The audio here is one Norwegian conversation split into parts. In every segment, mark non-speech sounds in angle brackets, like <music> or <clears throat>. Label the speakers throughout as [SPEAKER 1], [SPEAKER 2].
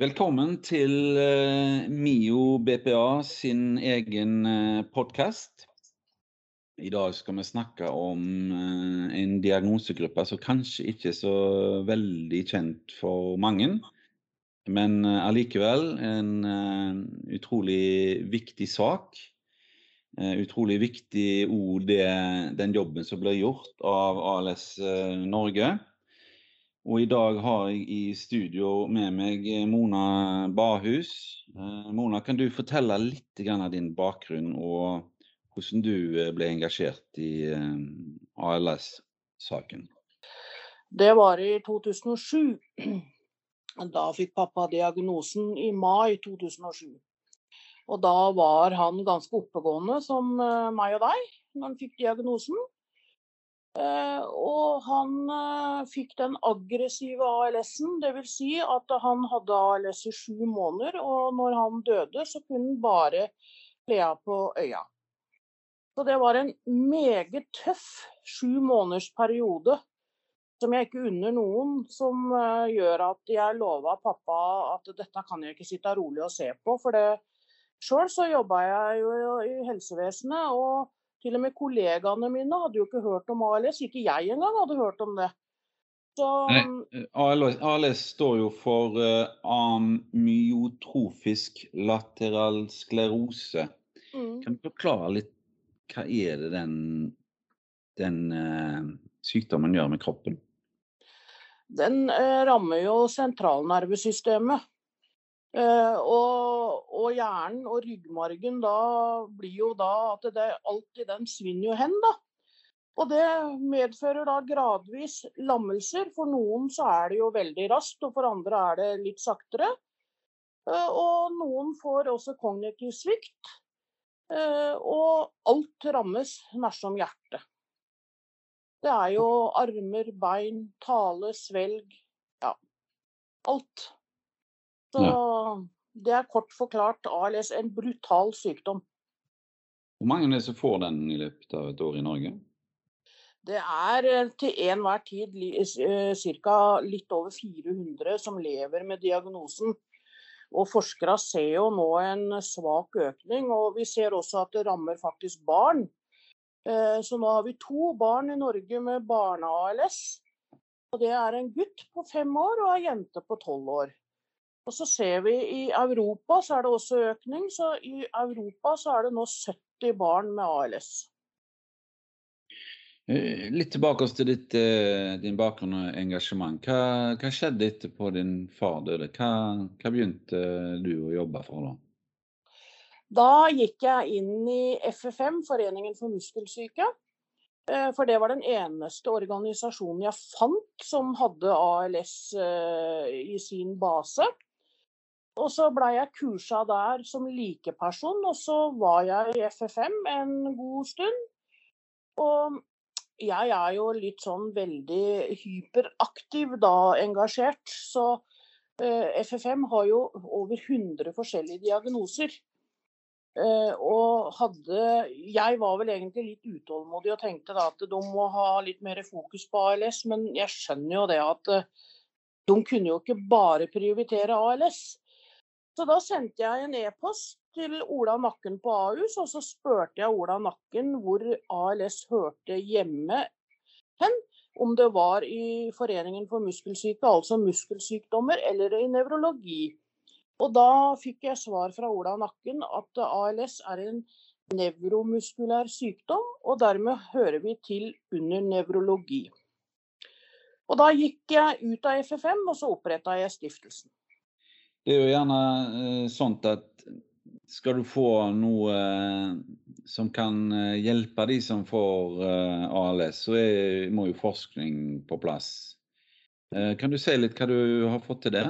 [SPEAKER 1] Velkommen til eh, MIO BPA sin egen eh, podkast. I dag skal vi snakke om eh, en diagnosegruppe som kanskje ikke er så veldig kjent for mange. Men allikevel en utrolig viktig sak. Utrolig viktig òg den jobben som blir gjort av ALS Norge. Og i dag har jeg i studio med meg eh, Mona Bahus. Eh, Mona, kan du fortelle litt av din bakgrunn og hvordan du eh, ble engasjert i ALS-saken?
[SPEAKER 2] Det var i 2007. Da fikk pappa diagnosen i mai 2007. Og da var han ganske oppegående som meg og deg når han fikk diagnosen. Eh, og han eh, fikk den aggressive ALS-en, dvs. Si at han hadde ALS i sju måneder. Og når han døde, så kunne han bare lea på øya. Så det var en meget tøff sju måneders periode som jeg ikke unner noen, som eh, gjør at jeg lova pappa at dette kan jeg ikke sitte rolig og se på. For sjøl så jobba jeg jo i helsevesenet, og til og med kollegaene mine hadde jo ikke hørt om ALS. Ikke jeg engang hadde hørt om det. Så
[SPEAKER 1] Nei, eh, ALS, ALS står jo for uh, amyotrofisk lateral sklerose.
[SPEAKER 2] mm,
[SPEAKER 1] Kan du forklare litt hva er det den, den uh, sykdommen gjør med kroppen?
[SPEAKER 2] den uh, rammer jo sentralnervesystemet. Eh, og, og hjernen og ryggmargen da blir jo da at det alltid den svinner jo hen, da. Og det medfører da gradvis lammelser. For noen så er det jo veldig raskt, og for andre er det litt saktere. Eh, og noen får også kognitiv svikt. Eh, og alt rammes nær som hjertet. Det er jo armer, bein, tale, svelg. Ja, alt. Så det er kort forklart ALS en brutal sykdom.
[SPEAKER 1] Hvor mange er det som får den i løpet av et år i Norge?
[SPEAKER 2] Det er eh, til enhver tid ca. litt over 400 som lever med diagnosen. Og forskere ser jo nå en svak økning, og vi ser også at det rammer faktisk barn. Eh, Så nå har vi to barn i Norge med barne-ALS. Og Det er en gutt på fem år og ei jente på tolv år. Og så ser vi i Europa så er det også økning. Så i Europa så er det nå 70 barn med ALS.
[SPEAKER 1] Eh, Litt tilbake til ditt, eh, din bakgrunn og engasjement. Hva, hva skjedde etterpå din far døde? Hva, hva begynte du å jobbe for da?
[SPEAKER 2] Da gikk jeg inn i FFM, Foreningen for muskelsyke. Eh, For det var den eneste organisasjonen jeg fant som hadde ALS i sin base. Og så blei jeg kursa der som likeperson, og så var jeg i FFM en god stund. Og jeg er jo litt sånn veldig hyperaktiv da, engasjert. Så eh, FFM har jo over 100 forskjellige diagnoser. Eh, og hadde Jeg var vel egentlig litt utålmodig og tenkte da at de må ha litt mer fokus på ALS, men jeg skjønner jo det at eh, de kunne jo ikke bare prioritere ALS. Så da sendte jeg en e-post til Ola Nakken på Ahus, og så spurte jeg Ola Nakken hvor ALS hørte hjemme hen. Om det var i Foreningen for muskelsyke, altså muskelsykdommer, eller i nevrologi. Og da fikk jeg svar fra Ola Nakken at ALS er en nevromuskulær sykdom, og dermed hører vi til under nevrologi. Og da gikk jeg ut av FFM, og så oppretta jeg stiftelsen.
[SPEAKER 1] Det er jo gjerne eh, sånt at skal du få noe eh, som kan eh, hjelpe de som får eh, ALS, så er, må jo forskning på plass. Kan du si litt hva du har fått til der?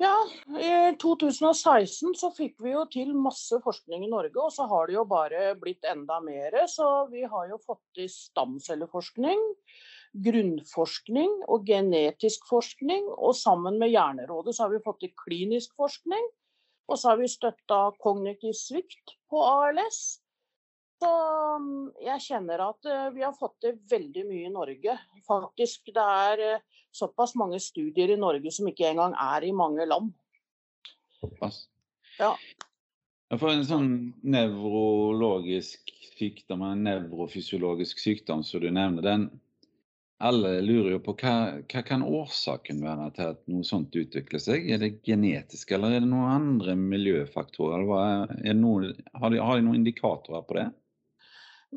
[SPEAKER 2] Ja, i 2016 så fikk vi jo til masse forskning i Norge, og så har det jo bare blitt enda mer. Så vi har jo fått til stamcelleforskning, grunnforskning og genetisk forskning. Og sammen med Hjernerådet så har vi fått til klinisk forskning. Og så har vi støtta kognitiv svikt på ALS. Så mm, jeg kjenner at eh, vi har fått til veldig mye i Norge. Faktisk, det er eh, såpass mange studier i Norge som ikke engang er i mange land.
[SPEAKER 1] Såpass.
[SPEAKER 2] Ja.
[SPEAKER 1] For en sånn nevrologisk sykdom, en nevrofysiologisk sykdom som du nevner, den alle lurer jo på hva, hva kan årsaken være til at noe sånt utvikler seg? Er det genetisk, eller er det noen andre miljøfaktorer? Er, er noe, har, de, har de noen indikatorer på det?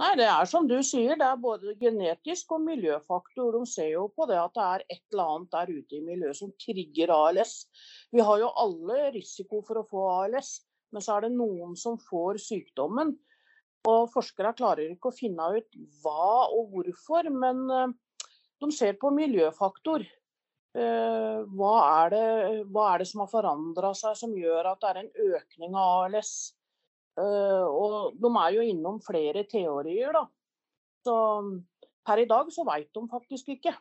[SPEAKER 2] Nei, det er som du sier, det er både genetisk og miljøfaktor. De ser jo på det at det er et eller annet der ute i miljøet som trigger ALS. Vi har jo alle risiko for å få ALS, men så er det noen som får sykdommen. Og forskere klarer ikke å finne ut hva og hvorfor, men eh, de ser på miljøfaktor. Eh, hva er, det, hva er det som har forandra seg som gjør at det er en økning av ALS? Eh, og de er jo innom flere teorier, da. Så per i dag så veit de faktisk ikke.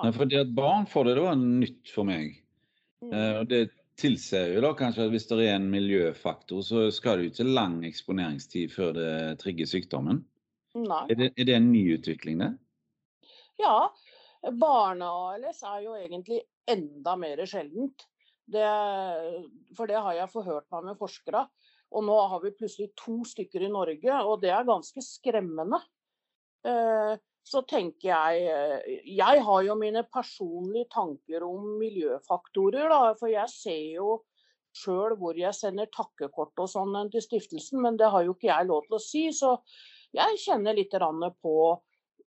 [SPEAKER 1] Nei, fordi at barn får det, det var nytt for meg.
[SPEAKER 2] Mm.
[SPEAKER 1] Eh, det tilsier jo da kanskje at hvis det er en miljøfaktor, så skal det jo ikke lang eksponeringstid før det trigger sykdommen.
[SPEAKER 2] Nei.
[SPEAKER 1] Er det, er det en ny utvikling, det?
[SPEAKER 2] Ja, barne-ALS er jo egentlig enda mer sjeldent. Det, for det har jeg forhørt meg med forskere. Og nå har vi plutselig to stykker i Norge, og det er ganske skremmende. Eh, så tenker jeg eh, Jeg har jo mine personlige tanker om miljøfaktorer, da. For jeg ser jo sjøl hvor jeg sender takkekort og sånn til stiftelsen, men det har jo ikke jeg lov til å si. Så jeg kjenner litt på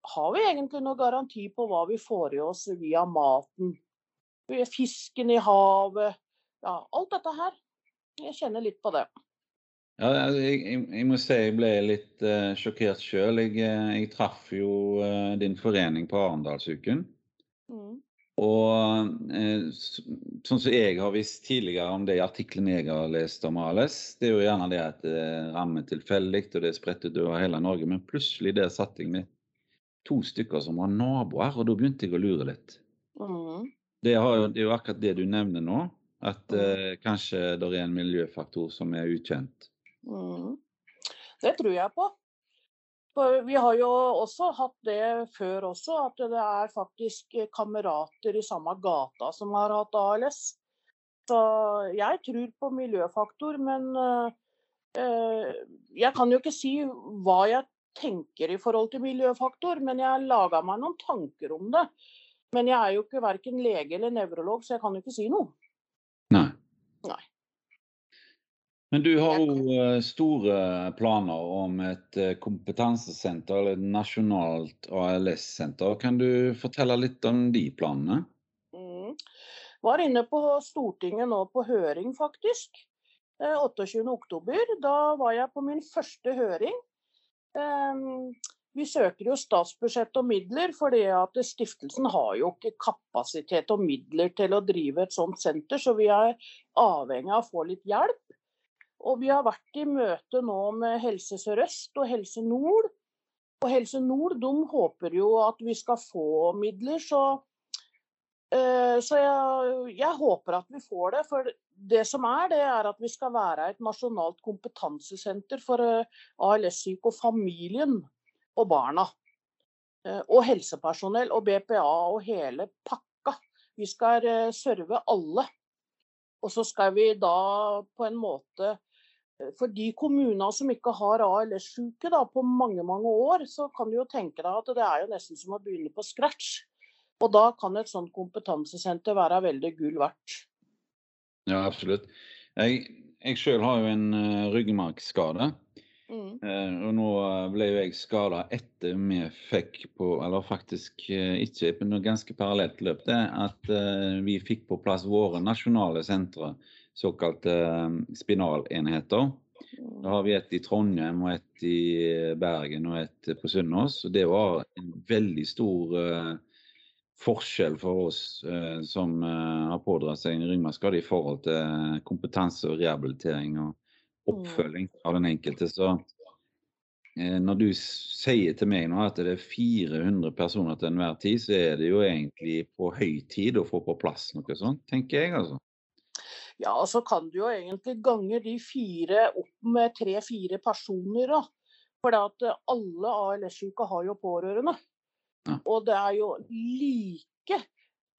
[SPEAKER 2] har vi egentlig noen garanti på hva vi får i oss via maten? Fisken i havet, ja, alt dette her. Jeg kjenner litt på det.
[SPEAKER 1] Ja, altså, jeg, jeg, jeg må si jeg ble litt uh, sjokkert sjøl. Jeg, eh, jeg, traff jo uh, din forening på Arendalsuken. Mm. Og uh, sånn som jeg har visst tidligere om de artiklene jeg har lest om ALS, det er jo gjerne det at det rammer tilfeldig og det er spredt utover hele Norge. Men plutselig der satt jeg med to stykker som var naboer, og da begynte jeg å lure litt. Mm. Det, har, det, er jo akkurat det du nevner nå, at mm. eh, kanskje det er en miljøfaktor som er ukjent.
[SPEAKER 2] Mm. Det tror jeg på. For vi har jo også hatt det før også, at det er faktisk kamerater i samme gata som har hatt ALS. Så jeg tror på miljøfaktor, men uh, jeg kan jo ikke si hva jeg tenker i forhold til miljøfaktor, men jeg laga meg noen tanker om det. Men jeg er jo ikke verken lege eller nevrolog, så jeg kan jo ikke si noe.
[SPEAKER 1] Nei.
[SPEAKER 2] Nei.
[SPEAKER 1] Men du har jo eh, store planer om et eh, kompetansesenter, eller et nasjonalt ALS-senter. Kan du fortelle litt om de planene?
[SPEAKER 2] Mm. Var inne på Stortinget nå på høring, faktisk. 28.10. Eh, da var jeg på min første høring. Ehm, vi søker jo statsbudsjett og midler, fordi at stiftelsen har jo ikke kapasitet og midler til å drive et sånt senter, så vi er avhengig av å få litt hjelp. Og vi har vært i møte nå med Helse Sør-Øst og Helse Nord. Og Helse Nord de håper jo at vi skal få midler, så, uh, så jeg, jeg, håper at vi får det. For det som er, det er at vi skal være et nasjonalt kompetansesenter for eh, ALS-syke og familien og barna. Eh, og helsepersonell og BPA og hele pakka. Vi skal eh, serve alle. Og så skal vi da på en måte For de kommunene som ikke har ALS-syke på mange mange år, så kan du jo tenke deg at det er jo nesten som å begynne på scratch. Og da kan et sånt kompetansesenter være veldig gull verdt.
[SPEAKER 1] Ja, absolutt. Jeg, jeg sjøl har jo en uh, ryggmargskade. Mm. Uh, og nå ble jo jeg skada etter vi fikk på, eller faktisk uh, ikke, på noe ganske parallelt løp, det at uh, vi fikk på plass våre nasjonale sentre, såkalte spinalenheter. Mm. Da har vi et i Trondheim, og et i Bergen og et på Sunnaas. Og det var en veldig stor forskjell for oss eh, som eh, har pådratt seg en ryggmargskade i forhold til kompetanse og rehabilitering og mm. oppfølging av den enkelte. Så eh, når du sier til meg nå at det er 400 personer til enhver tid, så er det jo egentlig på høy tid å få på plass noe sånt, tenker jeg altså.
[SPEAKER 2] Ja, så kan du jo egentlig gange de fire opp med tre-fire personer, da. For alle ALS-syke har jo pårørende.
[SPEAKER 1] Ja.
[SPEAKER 2] Og det er jo like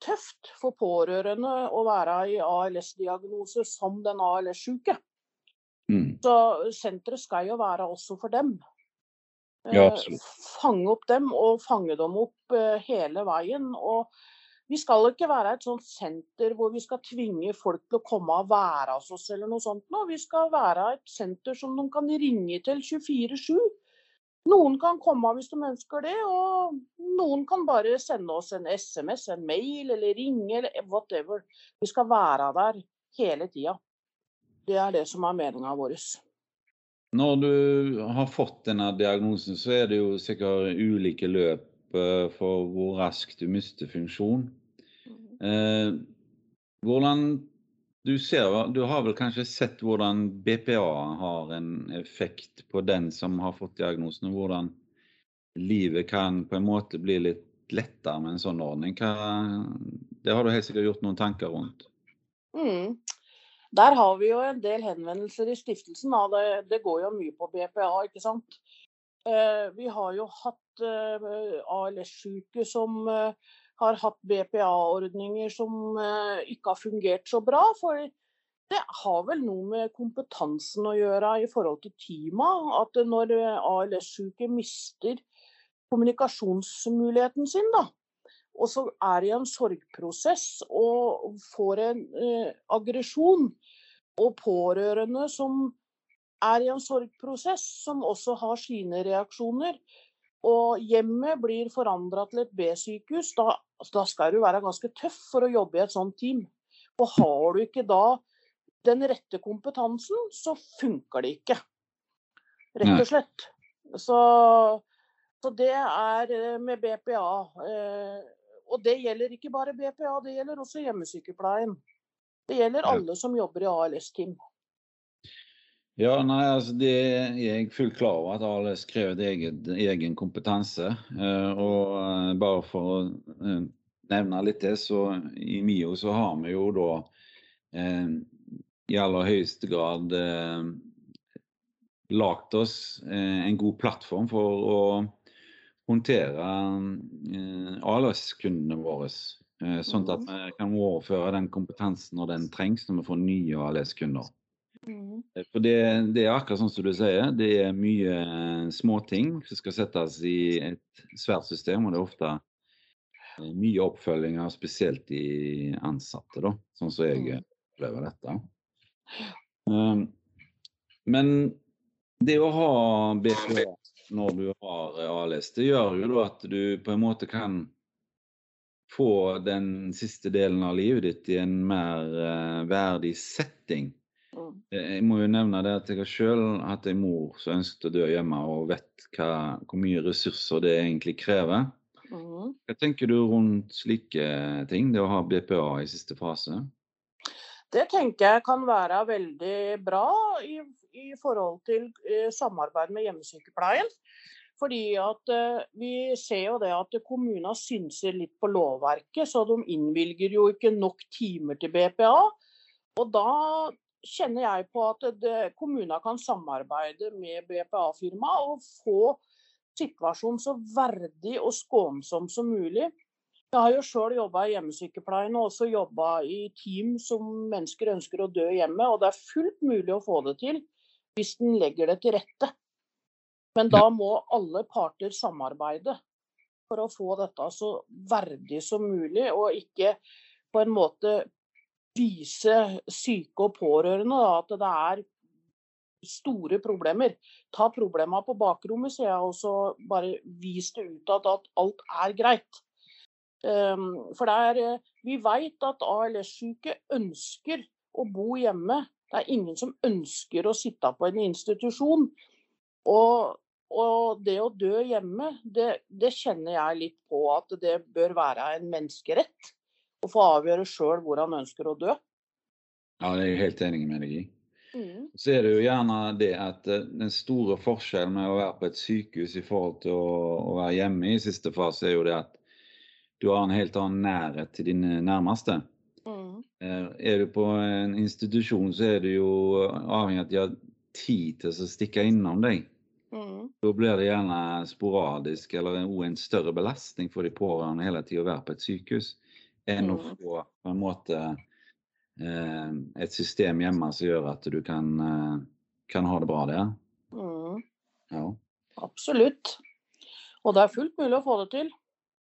[SPEAKER 2] tøft for pårørende å være i ALS-diagnose som den ALS-sjuke.
[SPEAKER 1] Mm.
[SPEAKER 2] Så senteret skal jo være også for dem.
[SPEAKER 1] Ja,
[SPEAKER 2] Eh, fange opp dem og fange dem opp eh, hele veien. Og vi skal ikke være et sånt senter hvor vi skal tvinge folk til å komme og være hos oss eller noe sånt. nå. Vi skal være et senter som de kan ringe til 24-7. Noen kan komme hvis de ønsker det, og noen kan bare sende oss en SMS, en mail eller ringe eller whatever. Vi skal være der hele tida. Det er det som er meninga vår.
[SPEAKER 1] Når du har fått denne diagnosen, så er det jo sikkert ulike løp eh, for hvor raskt du mister funksjon. Eh, hvordan du ser, du har vel kanskje sett hvordan BPA har en effekt på den som har fått diagnosen, og hvordan livet kan på en måte bli litt lettere med en sånn ordning. Hva, det har du helt sikkert gjort noen tanker rundt?
[SPEAKER 2] Mm. Der har vi jo en del henvendelser i stiftelsen. Det, det går jo mye på BPA, ikke sant. Eh, vi har jo hatt eh, ALS-syke som eh, har hatt BPA-ordninger som eh, ikke har fungert så bra. For det har vel noe med kompetansen å gjøre i forhold til teama. At når eh, ALS-syke mister kommunikasjonsmuligheten sin, da, og så er i en sorgprosess og får en eh, aggresjon, og pårørende som er i en sorgprosess, som også har sine reaksjoner, og hjemmet blir forandra til et B-sykehus, da, da skal du være ganske tøff for å jobbe i et sånt team. Og har du ikke da den rette kompetansen, så funker det ikke. Rett og slett. Så, så det er eh, med BPA. eh, Og det gjelder ikke bare BPA, det gjelder også hjemmesykepleien. Det gjelder alle som jobber i ALS-team.
[SPEAKER 1] Ja, nei, altså det er jeg fullt klar over at ALS har skrevet eget, egen kompetanse. Eh, og eh, bare for å eh, nevne litt det, så i MIO så har vi jo da eh, i aller høyeste grad eh, lagt oss eh, en god plattform for å håndtere eh, ALS-kundene våre. Eh, sånn at vi kan overføre den kompetansen når den trengs når vi får nye ALS-kunder.
[SPEAKER 2] Mm.
[SPEAKER 1] Eh, For det, det er akkurat sånn som du sier, det er mye eh, småting som skal settes i et svært system, og det er ofte eh, mye oppfølginger, spesielt i ansatte, da, sånn som jeg
[SPEAKER 2] Mm.
[SPEAKER 1] opplever dette. Um, men det å ha BPA når du har ALS, det gjør jo at du på en måte kan få den siste delen av livet ditt i en mer verdig setting. Jeg må jo nevne det at jeg har selv hatt en mor som ønsket å dø hjemme, og vet hva, hvor mye ressurser det egentlig krever.
[SPEAKER 2] Mm.
[SPEAKER 1] Hva tenker du rundt slike ting, det å ha BPA i siste fase?
[SPEAKER 2] Det tenker jeg kan være veldig bra i, i forhold til eh, samarbeid med hjemmesykepleien. Fordi at eh, vi ser jo det at kommunene synser litt på lovverket, så de innvilger jo ikke nok timer til BPA. Og da kjenner jeg på at kommuner kan samarbeide med BPA-firma og få situasjonen så verdig og skånsom som mulig. Jeg har jo sjøl jobba i hjemmesykepleien og også jobba i team som mennesker ønsker å dø hjemme. Og det er fullt mulig å få det til hvis den legger det til rette. Men da må alle parter samarbeide for å få dette så verdig som mulig, og ikke på en måte vise syke og pårørende da, at det er store problemer. Ta problemene på bakrommet, sier jeg, og så bare vis det utad at alt er greit. Um, for det er, eh, vi vet at ALS-syke ønsker å bo hjemme. Det er ingen som ønsker å sitte på en institusjon. Og, og det å dø hjemme, det, det kjenner jeg litt på at det bør være en menneskerett. Å få avgjøre sjøl hvor han ønsker å dø.
[SPEAKER 1] Ja, det er jeg helt enig med deg i.
[SPEAKER 2] Mm.
[SPEAKER 1] Så er det jo gjerne det at eh, den store forskjellen med å være på et sykehus i forhold til å, å være hjemme i siste fase, er jo det at du har en helt annen nærhet til dine nærmeste.
[SPEAKER 2] Mm.
[SPEAKER 1] Eh, Er du på en institusjon, så er du jo avhengig av at de har tid til å stikke innom deg.
[SPEAKER 2] Mm.
[SPEAKER 1] Da blir det gjerne sporadisk eller en større belastning for de pårørende hele tida å være på et sykehus, enn å
[SPEAKER 2] Mm.
[SPEAKER 1] få på en måte eh, et system hjemme som gjør at du kan, eh, kan ha det bra der.
[SPEAKER 2] Mm.
[SPEAKER 1] Ja,
[SPEAKER 2] Absolutt. Og det er fullt mulig å få det til.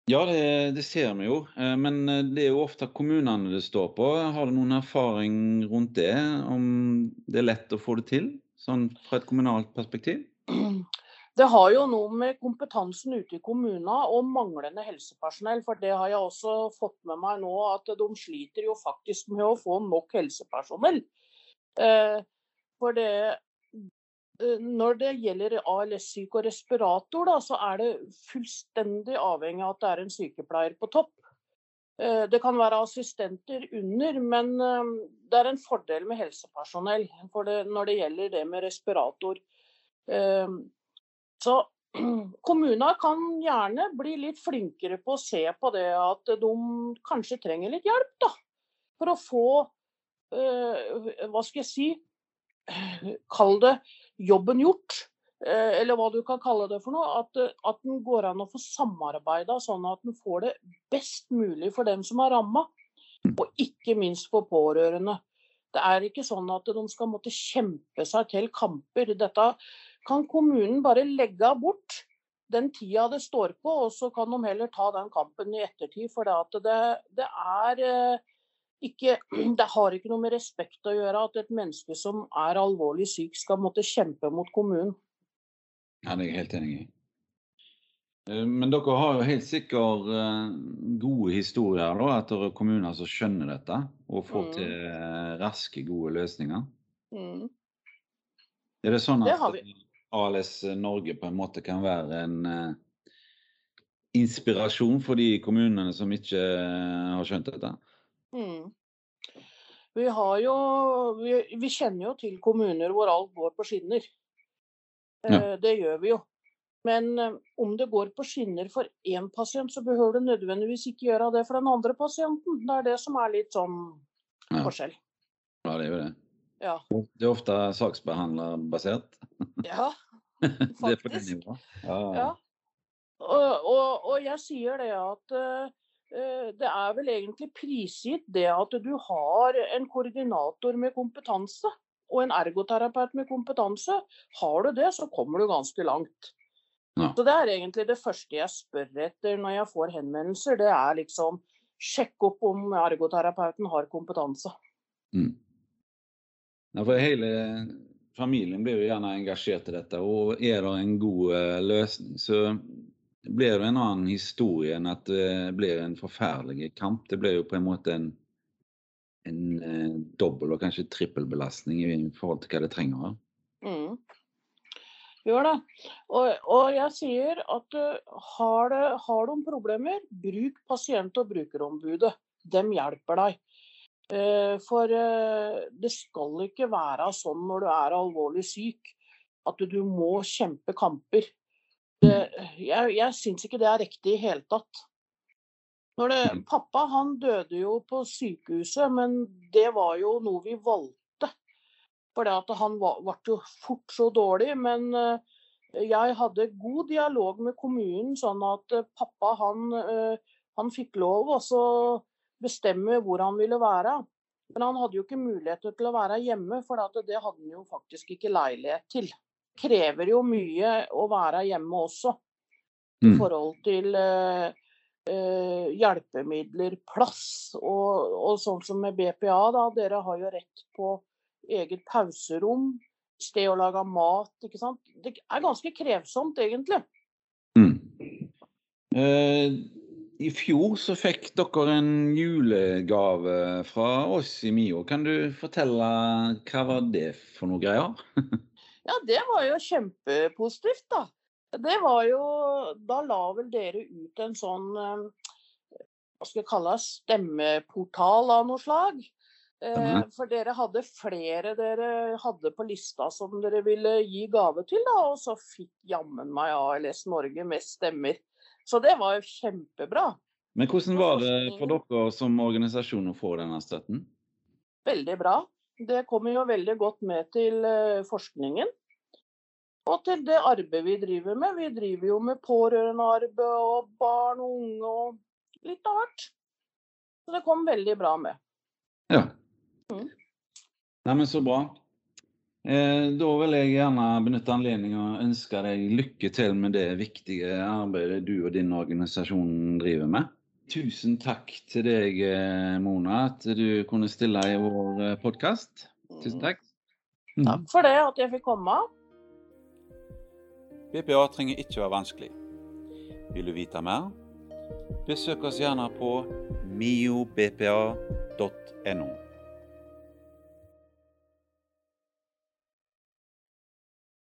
[SPEAKER 1] ja det, det ser vi jo. Eh, Men det er jo ofte kommunene det står på. Har du noen erfaring rundt det? Om det er lett å få det til, sånn fra et kommunalt perspektiv? <clears throat>
[SPEAKER 2] Det har jo noe med kompetansen ute i kommunene og manglende helsepersonell. For det har jeg også fått med meg nå, at de sliter jo faktisk med å få nok helsepersonell. Eh, For det eh, Når det gjelder ALS-syke og respirator, da, så er det fullstendig avhengig av at det er en sykepleier på topp. Eh, Det kan være assistenter under, men det er en fordel med helsepersonell det, når det gjelder det med respirator. Så <clears throat> kommuner kan gjerne bli litt flinkere på å se på det at de kanskje trenger litt hjelp, da. For å få, eh, hva skal jeg si, <clears throat> kall det jobben gjort. Eh, Eller hva du kan kalle det for noe. At, at den går an å få samarbeida sånn at den får det best mulig for dem som er ramma. Og ikke minst for pårørende. Det er ikke sånn at de skal måtte kjempe seg til kamper. Dette kan kommunen bare legge bort den tida det står på, og så kan de heller ta den kampen i ettertid. For det, det, det er eh, ikke <clears throat> Det har ikke noe med respekt å gjøre at et menneske som er alvorlig syk, skal måtte kjempe mot kommunen.
[SPEAKER 1] Ja, det er jeg helt enig i. Eh, Men dere har jo helt sikkert eh, gode historier da, etter kommuner som skjønner dette og får
[SPEAKER 2] Mm.
[SPEAKER 1] til raske, gode løsninger.
[SPEAKER 2] Mm.
[SPEAKER 1] Er det sånn
[SPEAKER 2] Det
[SPEAKER 1] at
[SPEAKER 2] har vi.
[SPEAKER 1] ALS Norge på en måte kan være en uh, inspirasjon for de kommunene som ikke uh, har skjønt dette?
[SPEAKER 2] Mm. Vi, har jo, vi, vi kjenner jo til kommuner hvor alt går på skinner.
[SPEAKER 1] Ja.
[SPEAKER 2] Eh, Det gjør vi jo. Men eh, om det går på skinner for én pasient, så behøver det nødvendigvis ikke gjøre det for den andre pasienten. Det er det som er litt sånn
[SPEAKER 1] Ja.
[SPEAKER 2] forskjell.
[SPEAKER 1] Ja, det er jo det.
[SPEAKER 2] Ja.
[SPEAKER 1] Det er ofte saksbehandlerbasert.
[SPEAKER 2] ja. <laughs>
[SPEAKER 1] Det er på det nivået. Ja,
[SPEAKER 2] Ja. Og, og, og jeg sier det at eh, det er vel egentlig prisgitt det at du har en koordinator med kompetanse og en ergoterapeut med kompetanse. Har du det, så kommer du ganske langt.
[SPEAKER 1] Ja.
[SPEAKER 2] Så Det er egentlig det første jeg spør etter når jeg får henvendelser. Det er liksom sjekke opp om ergoterapeuten har kompetanse.
[SPEAKER 1] Mm. Ja, for hele familien blir jo gjerne engasjert i dette, og er det en god eh, løsning, så blir det en annen historie enn at det blir en forferdelig kamp. Det blir jo på en måte en, en eh, dobbel og kanskje trippelbelastning i forhold til hva det trenger.
[SPEAKER 2] Mm. Gjør det. Og, og jeg sier at uh, har, det, har du problemer, bruk pasient- og brukerombudet. De hjelper deg. Eh, for eh, det skal ikke være sånn når du er alvorlig syk at du må kjempe kamper. Jeg jeg syns ikke det er riktig i hele tatt. Når det,
[SPEAKER 1] Mm.
[SPEAKER 2] pappa han døde jo på sykehuset, men det var jo noe vi valgte. For han var, ble jo fort så dårlig. Men eh, jeg hadde god dialog med kommunen, sånn at pappa han, han fikk lov også bestemme hvor han ville være. Men han hadde jo ikke muligheter til å være hjemme, for det hadde han jo faktisk ikke leilighet til. Det Krever jo mye å være hjemme også, i
[SPEAKER 1] Mm.
[SPEAKER 2] forhold til eh, hjelpemidler, plass og, og sånn som med BPA. da, Dere har jo rett på eget pauserom, sted å lage mat. ikke sant? Det er ganske krevsomt, egentlig.
[SPEAKER 1] Mm. Eh, I fjor så fikk dere en julegave fra oss i MIO. Kan du fortelle hva var det for noe greier? <laughs>
[SPEAKER 2] Ja, det var jo kjempepositivt, da. Det var jo Da la vel dere ut en sånn eh, hva skal jeg kalle det, stemmeportal av noe slag. Eh, For dere hadde flere dere hadde på lista som dere ville gi gave til, da. Og så fikk jammen meg ALS Norge mest stemmer. Så det var jo kjempebra.
[SPEAKER 1] Men hvordan var det for dere som organisasjon å få denne støtten?
[SPEAKER 2] Veldig bra. Det kommer jo veldig godt med til eh, forskningen. Og til det arbeidet vi driver med. Vi driver jo med pårørendearbeid og barn og unge og litt av hvert. Så det kom veldig bra med.
[SPEAKER 1] Ja.
[SPEAKER 2] Mm.
[SPEAKER 1] Nei, men så bra. Eh, da vil jeg gjerne benytte anledningen og ønske deg lykke til med det viktige arbeidet du og din organisasjon driver med. Tusen takk til deg, eh, Mona, at du kunne stille i vår podkast. Tusen takk. Mm.
[SPEAKER 2] Takk for det, at jeg fikk komme.
[SPEAKER 1] BPA trenger ikke være vanskelig. Vil du vite mer? Besøk oss gjerne på miobpa.no.